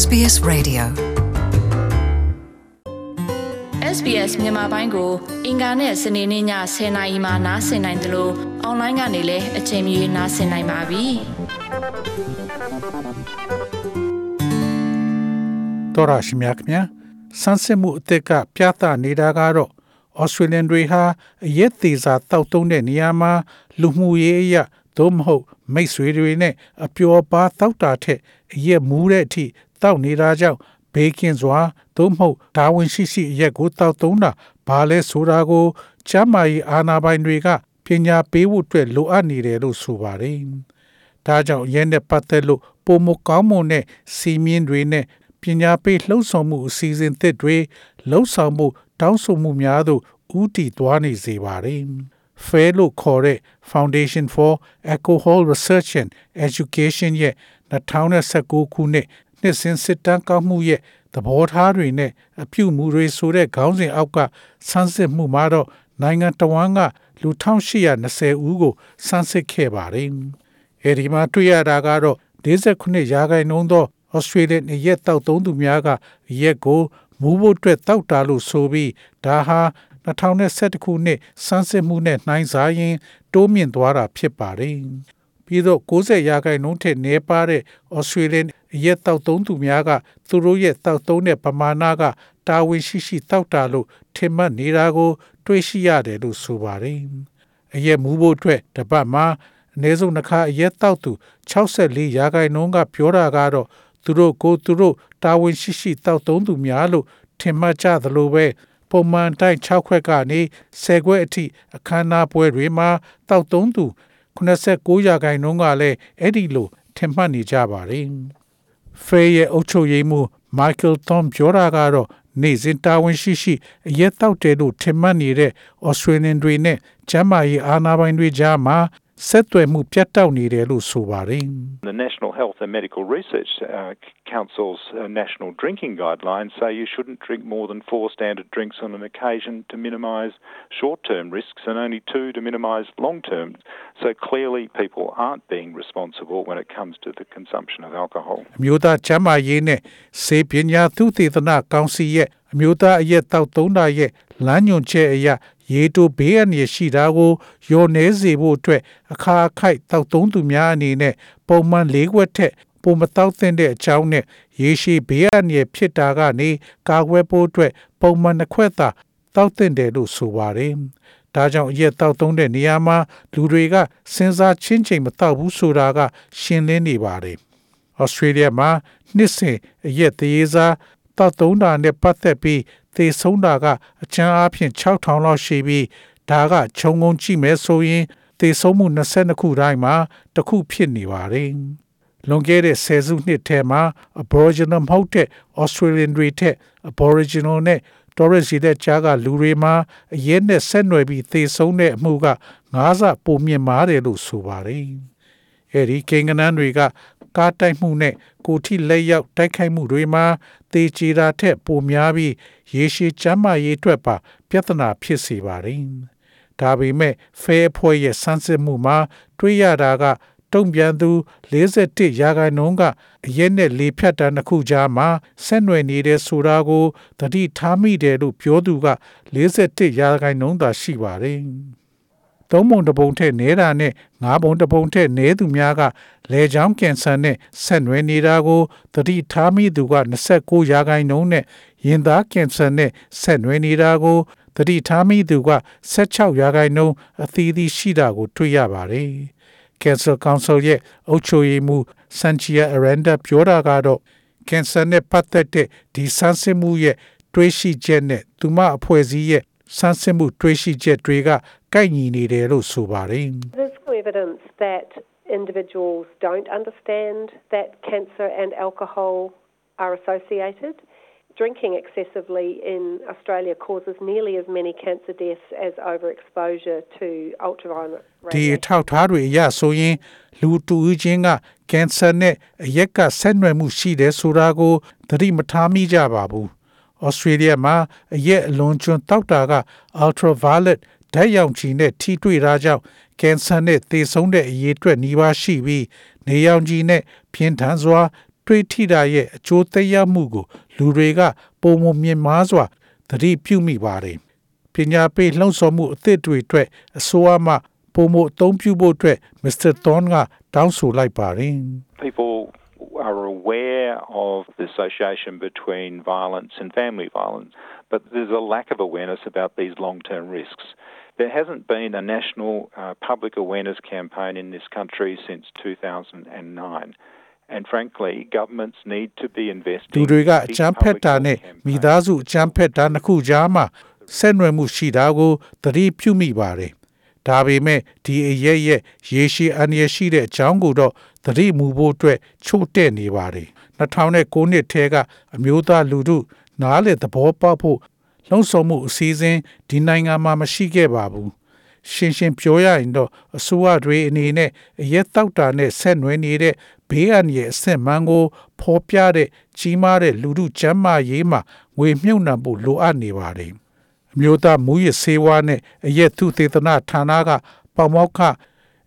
SBS Radio SBS မြန်မာပိုင်းကို အင်ကာနဲ့စနေနေ့ည10:00နာရီမှနားဆင်နိုင်တယ်လို့အွန်လိုင်းကနေလည်းအချိန်မီနားဆင်နိုင်ပါပြီ။တော်ရရှိမြခင်ဆန်းစစ်မှုအသက်ကပြသနေတာကတော့ဩစတြေးလျတွေဟာအရက်သေးစာတောက်တုံးတဲ့နေရာမှာလူမှုရေးအရာသို့မဟုတ်မိတ်ဆွေတွေနဲ့အပျော်ပါတောက်တာထက်အရက်မူးတဲ့အထိ တောက်နေတာကြောင့်ဘေးကင်းစွာသို့မဟုတ်ဒါဝင်ရှိရှိအရက်ကိုတောက်တုံးတာဘာလဲဆိုတာကိုကျမ်းမာရေးအာဏာပိုင်တွေကပညာပေးဖို့အတွက်လိုအပ်နေတယ်လို့ဆိုပါတယ်။ဒါကြောင့်ရဲနဲ့ပတ်သက်လို့ပုံမကောင်းမွန်တဲ့စီမင်းတွေနဲ့ပညာပေးလှုံ့ဆော်မှုအစီအစဉ်သစ်တွေလှုံ့ဆော်မှုတောင်းဆိုမှုများသို့ဦးတည်သွားနေစေပါတယ်။ FAIR လို့ခေါ်တဲ့ Foundation for Alcohol Research and Education ရဲ့2019ခုနှစ် နှစ်စဉ်စစ်တမ်းကောက်မှုရဲ့သဘောထားတွေနဲ့အပြုမူတွေဆိုတဲ့ခေါင်းစဉ်အောက်ကဆန်းစစ်မှုမှာတော့နိုင်ငံတော်ဝန်ကလူ1820ဦးကိုဆန်းစစ်ခဲ့ပါတယ်။အဲဒီမှာတွေ့ရတာကတော့49ရာခိုင်နှုန်းသောဩစတြေးလျရက်တောက်သုံးသူများကရက်ကိုမူဖို့အတွက်တောက်တာလို့ဆိုပြီးဒါဟာ2021ခုနှစ်စမ်းစစ်မှုနဲ့နှိုင်းစားရင် တိုးမြင့်သွားတာဖြစ်ပါတယ်။ ပြီးတော့90ရာခိုင်နှုန်းထက်နည်းပါးတဲ့ဩစတြေးလျရက်တောက်သုံးသူများကသူတို့ရဲ့တောက်သုံးတဲ့ပမာဏကတာဝန်ရှိရှိတောက်တာလို့ထင်မှတ်နေတာကို တွေ့ရှိရတယ်လို့ဆိုပါတယ်။အရက်မူဖို့အတွက်တပတ်မှာအနည်းဆုံးတစ်ခါအရက်တောက်သူ64ရာခိုင်နှုန်းကပြောတာကတော့သူတို့ကိုသူတို့တာဝန်ရှိရှိတောက်သုံးသူများလို့ထင်မှတ်ကြသလိုပဲပုံမှန်တိုင်း6ခွက်ကနေ10ခွက်အထိအခမ်းအနားပွဲတွေမှာတောက်သုံးသူ 89ရာခိုင်နှုန်းကလည်းအဲ့ဒီလိုထင်မှတ်နေကြပါတယ်။ဖေးရဲ့အုပ်ချုပ်ရေးမှူး Michael Tom ပြောတာကတော့နေစဉ်တာဝန်ရှိရှိအရက်တောက်တယ်လို့ထင်မှတ်နေတဲ့ Australian တွေနဲ့ကျန်းမာရေးအာဏာပိုင်တွေကြားမှာ ဆက်သွယ်မှုပြတ်တောက်နေတယ်လို့ဆိုပါတယ် The National Health and Medical Research uh, Council's uh, national drinking guidelines say you shouldn't drink more than four standard drinks on an occasion to minimise short-term risks and only two to minimise long-term. So clearly people aren't being responsible when it comes to the consumption of alcohol. အမျိုးသားကျန်းမာရေးနဲ့စေပညာသုတေသနကောင်စီရဲ့အမျိုးသားအရက်တောက်သုံးတာရဲ့လမ်းညွှန်ချက်အရ ရေတိုဘေးအန္တရာယ်ရှိတာကိုလျော်နှဲစေဖို့အတွက်အခါအခိုက်တောက်သုံးသူများအနေနဲ့ပုံမှန်၄ခွက်ထက်ပုံမတောက်တဲ့အကြောင်းနဲ့ရေရှည်ဘေးအန္တရာယ်ဖြစ်တာကနေကာကွယ်ဖို့အတွက်ပုံမှန်တစ်ခွက်သာတောက်တဲ့လို့ဆိုပါတယ်။ဒါကြောင့်အရက်တောက်သုံးတဲ့နေရာမှာလူတွေကစဉ်းစားချင်းချိန်မတောက်ဘူးဆိုတာက ရှင်းလင်းနေပါတယ်။ Australia မှာနှစ်စဉ်အရက်သေးစားတောက်သုံးတာနဲ့ပတ်သက်ပြီး သေဆုံးတာကအချမ်းအားဖြင့်6000လောက်ရှိပြီးဒါကခြုံငုံကြည့်မယ်ဆိုရင်သေဆုံးမှု22ခုတိုင်းမှာတစ်ခုဖြစ်နေပါတယ်။လွန်ခဲ့တဲ့ဆယ်စုနှစ်ထဲမှာ Aboriginal မဟုတ်တဲ့ Australian တွေထက် Aboriginal နဲ့ Torres ရှိတဲ့ကြားကလူတွေမှာအရေးနဲ့ဆက်နွယ်ပြီးသေဆုံးတဲ့အမှုကငါးဆပိုမြင့်မားတယ်လို့ဆိုပါတယ်။အဲဒီကိန်းဂဏန်းတွေက ကားတိုက်မှုနဲ့ကိုထိလက်ရောက်တိုက်ခိုက်မှုတွေမှာတေချီတာထက်ပိုများပြီးရေရှည်ကျန်းမာရေးအတွက်ပါပြဿနာဖြစ်စေပါတယ်။ဒါပေမဲ့ဖဲအဖွဲ့ရဲ့စမ်းစစ်မှုမှာတွေ့ရတာကတုံ့ပြန်သူ41ရာခိုင်နှုန်းကအရက်နဲ့လေဖြတ်တန်းတစ်ခုကြားမှာဆက်နွယ်နေတဲ့ဆိုတာကိုသတိထားမိတယ်လို့ပြောသူက41ရာခိုင်နှုန်းသာရှိပါတယ်။ သုံးပုံတစ်ပုံထက်နေတာနဲ့ငါးပုံတစ်ပုံထက်နည်းသူများကလေချောင်းကင်ဆာနဲ့ဆက်နွယ်နေတာကိုသတိထားမိသူက29ရာခိုင်နှုန်းနဲ့ရင်သားကင်ဆာနဲ့ဆက်နွယ်နေတာကိုသတိထားမိသူက16ရာခိုင်နှုန်းအသီးသီးရှိတာကို တွေ့ရပါတယ်။ Cancer Council ရဲ့အုပ်ချုပ်ရေးမှူး Sanchia Aranda ပြောတာကတော့ကင်ဆာနဲ့ပတ်သက်တဲ့ဒီဆန်းစစ်မှုရဲ့တွေးရှိချက်နဲ့သူမအဖွဲ့အစည်းရဲ့ဆန်းစစ်မှုတွေးရှိချက်တွေက ကိုက်ညီနေတယ်လို့ဆိုပါတယ်။ There's no evidence that individuals don't understand that cancer and alcohol are associated. Drinking excessively in Australia causes nearly as many cancer deaths as overexposure to ultraviolet ဒီ radiation. ထောက်ထားတွေအရဆိုရင်လူတူဦးချင်းကကင်ဆာနဲ့အရက်ကဆက်နွယ်မှုရှိတယ်ဆိုတာကိုသတိမထားမိကြပါဘူး။ Australia မှာအရက်အလွန်ကျွံတောက်တာက ultraviolet ဓာတ်ရောင်ခြည်နဲ့ထိတွေ့တာကြောင့်ကင်ဆာနဲ့သေဆုံးတဲ့အရေးအတွက်နှီးပါရှိပြီးနေရောင်ခြည်နဲ့ပြင်းထန်စွာ တွေးထိတာရဲ့အကျိုးသက်ရောက်မှုကို လူတွေကပုံမမြင်မားစွာသတိပြုမိပါတယ်ပညာပေးလှုံ့ဆော်မှုအသစ်တွေအတွက်အစိုးရမှပုံမအသုံးပြုဖို့အတွက်မစ္စတာတွန်ကတောင်းဆိုလိုက်ပါတယ် People are aware of the association between violence and family violence, but there's a lack of awareness about these long term risks. There hasn't been a national uh, public awareness campaign in this country since 2009. And frankly, governments need to be လူ investing တွေကအ in ကြမ်းဖက် public တာ health နဲ့ campaigns. မိသားစုအကြမ်းဖက်တာနှစ်ခုကြားမှာဆက်နွယ်မှုရှိတာကိုသတိပြုမိပါတယ်။ဒါပေမဲ့ဒီအရဲ့ရဲ့ရေရှည်အန္တရာယ်ရှိတဲ့အကြောင်းကိုတော့သတိမူဖို့အတွက်ချို့တဲ့နေပါတယ်။2009နှစ်ထဲကအမျိုးသားလူထုနားလေသဘောပေါက်ဖို့ လှုံ့ဆော်မှုအစည်းအဝေးဒီနိုင်ငံမှာမရှိခဲ့ပါဘူး။ရှင်းရှင်းပြောရရင်တော့အစိုးရတွေအနေနဲ့အရက်တောက်တာနဲ့ဆက်နွယ်နေတဲ့ဘေးအန္တရာယ်အဆင့်မှန်ကိုဖော်ပြတဲ့ကြီးမားတဲ့လူမှုကျန်းမာရေးမှာငွေမြုပ်နှံဖို့လိုအပ်နေပါတယ်။အမျိုးသားမူရစေဝါနဲ့အရက်သူသေသနာဌာနကပေါမောက္ခ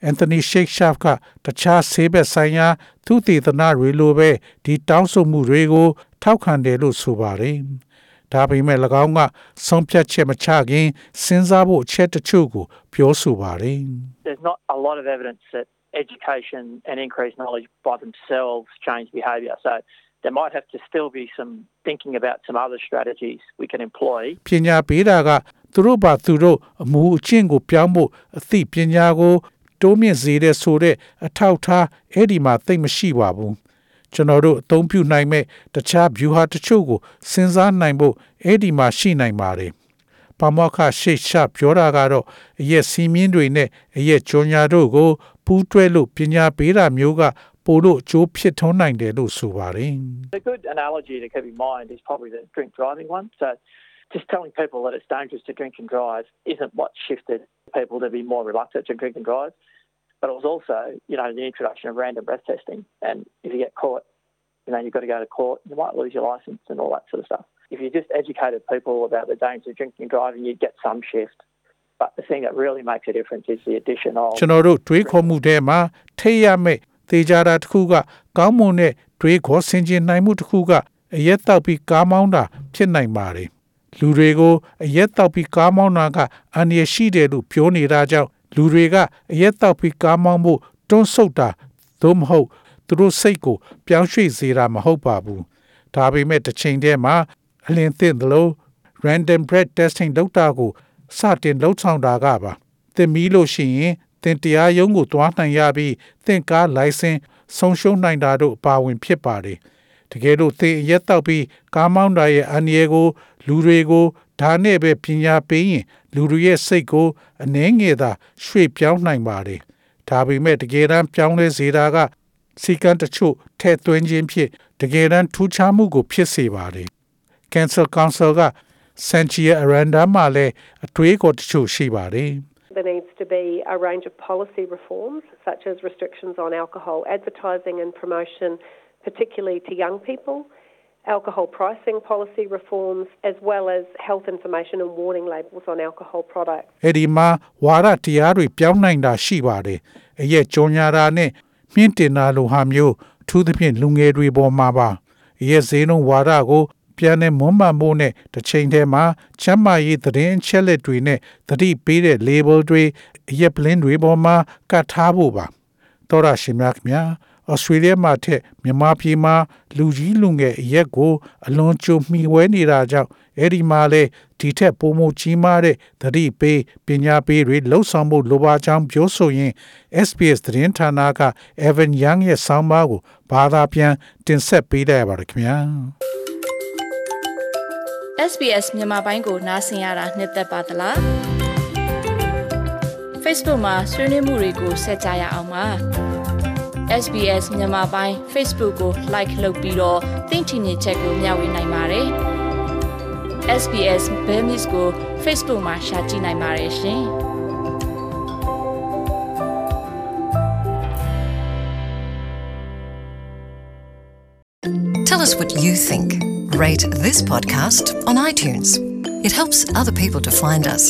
အန်တိုနီရှိတ်ရှာဖ်ကတခြားဆေးဘက်ဆိုင်ရာသူသေသနာတွေလိုပဲဒီတောင်းဆိုမှုတွေကို ထောက်ခံတယ်လို့ဆိုပါတယ်။ ဒါပေမဲ့၎င်းကဆုံးဖြတ်ချက်မချခင်စဉ်းစားဖို့အချက်တချို့ကိုပြောဆိုပါတယ် there's not a lot of evidence that education and increased knowledge by themselves change behaviour. So there might have to still be some thinking about some other strategies we can employ. ပညာပေးတာကသူတို့ဘာသူတို့အမှုအကျင့်ကိုပြောင်းဖို့အသိပညာကိုတိုးမြင့်စေတဲ့ဆိုတဲ့အထောက်ထားအဲ့ဒီမှာသိမ့်မရှိပါဘူး ကျွန်တော်တို့အသုံးပြုနိုင်မဲ့တခြား view ဟာတချို့ကိုစဉ်းစားနိုင်ဖို့အဲ့ဒီမှာရှိနိုင်ပါတယ်ပမောက္ခရှိတ်ချပြောတာကတော့အရက်စီးမြင်းတွေနဲ့အရက်ကြောညာတို့ကိုပူးတွဲလို့ပညာပေးတာမျိုးကပို့လို့အကျိုးဖြစ်ထွန်းနိုင်တယ်လို့ဆိုပါတယ် A good analogy to keep in mind is probably the drink driving one. So just telling people that it's dangerous to drink and drive isn't what shifted people to be more reluctant to drink and drive. But it was also, you know, the introduction of random breath testing. And if you get caught, you know, you've got to go to court, you might lose your license and all that sort of stuff. If you just educated people about the dangers of drinking and driving, you'd get some shift. But the thing that really makes a difference is the addition of ကျွန်တော်တို့တွေးခေါ်မှုထဲမှာထိတ်ရမဲ့သေချာတာတစ်ခုကကောင်းမွန်တဲ့တွေးခေါ်ဆင်ခြင်နိုင်မှုတစ်ခုကအရက်တောက်ပြီးကားမောင်းတာဖြစ်နိုင်ပါတယ်လူတွေကိုအရက်တောက်ပြီးကားမောင်းတာကအန္တရာယ်ရှိတယ်လို့ပြောနေတာကြောင့် လူတွေကအရက်တောက်ပြီးကားမောင်းဖို့တွန်းဆုတ်တာသို့မဟုတ်သူတို့စိတ်ကိုပြောင်းရွှေ့စေတာမဟုတ်ပါဘူးဒါပေမဲ့တစ်ချိန်တည်းမှာအလင်းသင့်သလို random breath testing လုပ်တာကိုစတင်လှုပ်ဆောင်တာကပါသင်မီးလို့ရှိရင်သင်တရားရုံးကိုသွားနိုင်ရပြီးသင်ကားလိုင်စင်ဆုံးရှုံးနိုင်တာတို့အပါဝင်ဖြစ်ပါတယ်တကယ်လို့သင်အရက်တောက်ပြီးကားမောင်းတာရဲ့အန္တရာယ်ကို လူတွေကို ဒါနဲ့ပဲပညာပေးရင် လူတွေရဲ့စိတ်ကိုအနှဲငယ်သာရွှေ့ပြောင်းနိုင်ပါတယ်ဒါပေမဲ့တကယ်တမ်းပြောင်းလဲစေတာကစီကံတချို့ထဲ့သွင်းခြင်းဖြင့်တကယ်တမ်းထူးခြားမှုကိုဖြစ်စေပါတယ် Cancer Council က Sanchia Aranda မှာလည်းအတွေးအခေါ်တချို့ရှိပါတယ် There needs to be a range of policy reforms, such as restrictions on alcohol advertising and promotion, particularly to young people, alcohol pricing policy reforms, as well as health information and warning labels on alcohol products. အဲ့ဒီမှာဝါရတရားတွေပြောင်းနိုင်တာရှိပါတယ်။အရက်ကြောညာတာနဲ့မြင့်တင်တာလိုဟာမျိုးအထူးသဖြင့်လူငယ်တွေပေါ်မှာပါ။အရက်ဈေးနှုန်းဝါရကိုပြန်နဲ့မွမ်းမံဖို့နဲ့တစ်ချိန်တည်းမှာချမ်းမာရေးသတင်းအချက်လက်တွေနဲ့သတိပေးတဲ့ label တွေအရက်ပလင်းတွေပေါ်မှာကတ်ထားဖို့ပါ။တော်ရရှိမြခင်ဗျာ ဩစတြေးလျမှာထက်မြန်မာပြည်မှာလူကြီးလူငယ်အရက်ကို အလွန်ကြုံမှီဝဲနေတာကြောင့်အဲ့ဒီမှာလေဒီထက်ပိုမိုကြီးမားတဲ့သတိပေးပညာပေးတွေလှုပ်ဆောင်မှုလိုပါကြောင်းပြောဆိုရင် SPS သတင်းဌာနက Evan Young ရဲ့ဆောင်းပါးကိုဘာသာပြန်တင်ဆက်ပေးလိုက်ရပါတယ်ခင်ဗျာ SBS မြန်မာပိုင်းကိုနားဆင်ရတာနှစ်သက်ပါတလား Facebook မှာဆွေးနွေးမှုတွေကိုဆက်ကြရအောင်ပါ SBS မြန်မာပိုင်း Facebook ကို like လုပ်ပြီးတော့သင်ချင်တဲ့ချက်ကိုမျှဝေနိုင်ပါတယ် SBS Bemis ကို Facebook မှာ share ကြည့်နိုင်ပါတယ်ရှင် Tell us what you think. Rate this podcast on iTunes. It helps other people to find us.